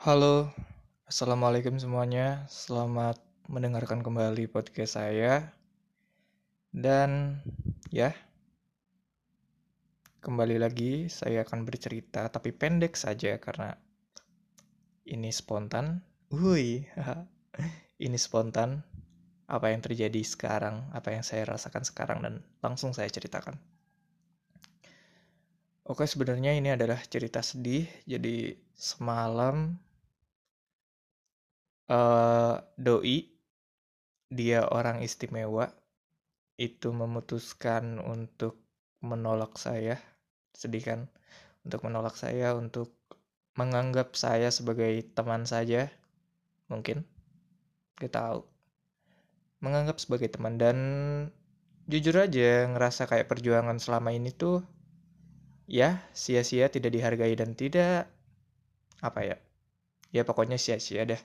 Halo, Assalamualaikum semuanya. Selamat mendengarkan kembali podcast saya. Dan ya, kembali lagi saya akan bercerita, tapi pendek saja karena ini spontan. Hui, ini spontan. Apa yang terjadi sekarang, apa yang saya rasakan sekarang, dan langsung saya ceritakan. Oke, sebenarnya ini adalah cerita sedih. Jadi semalam uh, doi dia orang istimewa itu memutuskan untuk menolak saya sedih kan? Untuk menolak saya untuk menganggap saya sebagai teman saja mungkin gak tahu. Menganggap sebagai teman dan jujur aja ngerasa kayak perjuangan selama ini tuh ya sia-sia tidak dihargai dan tidak apa ya ya pokoknya sia-sia deh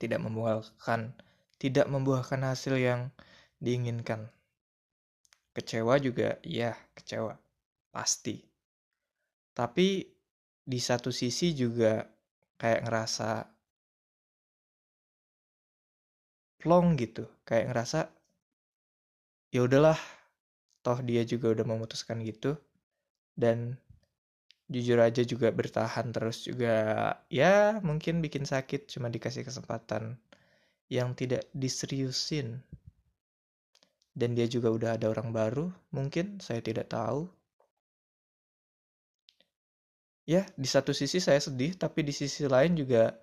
tidak membuahkan tidak membuahkan hasil yang diinginkan. Kecewa juga, ya kecewa, pasti. Tapi di satu sisi juga kayak ngerasa plong gitu, kayak ngerasa ya udahlah, toh dia juga udah memutuskan gitu dan jujur aja juga bertahan terus juga ya mungkin bikin sakit cuma dikasih kesempatan yang tidak diseriusin. Dan dia juga udah ada orang baru mungkin saya tidak tahu. Ya di satu sisi saya sedih tapi di sisi lain juga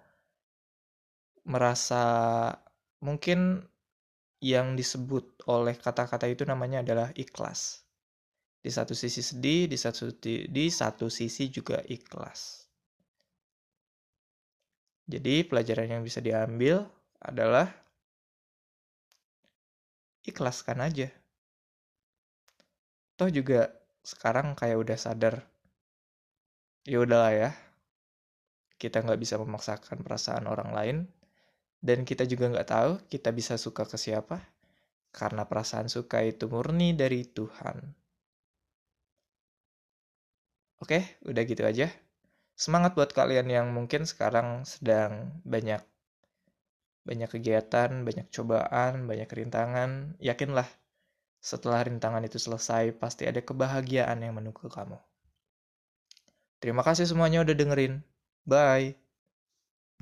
merasa mungkin yang disebut oleh kata-kata itu namanya adalah ikhlas di satu sisi sedih, di satu di satu sisi juga ikhlas. Jadi pelajaran yang bisa diambil adalah ikhlaskan aja. Toh juga sekarang kayak udah sadar, ya udahlah ya, kita nggak bisa memaksakan perasaan orang lain, dan kita juga nggak tahu kita bisa suka ke siapa, karena perasaan suka itu murni dari Tuhan. Oke, udah gitu aja. Semangat buat kalian yang mungkin sekarang sedang banyak banyak kegiatan, banyak cobaan, banyak rintangan. Yakinlah, setelah rintangan itu selesai, pasti ada kebahagiaan yang menunggu kamu. Terima kasih semuanya udah dengerin. Bye.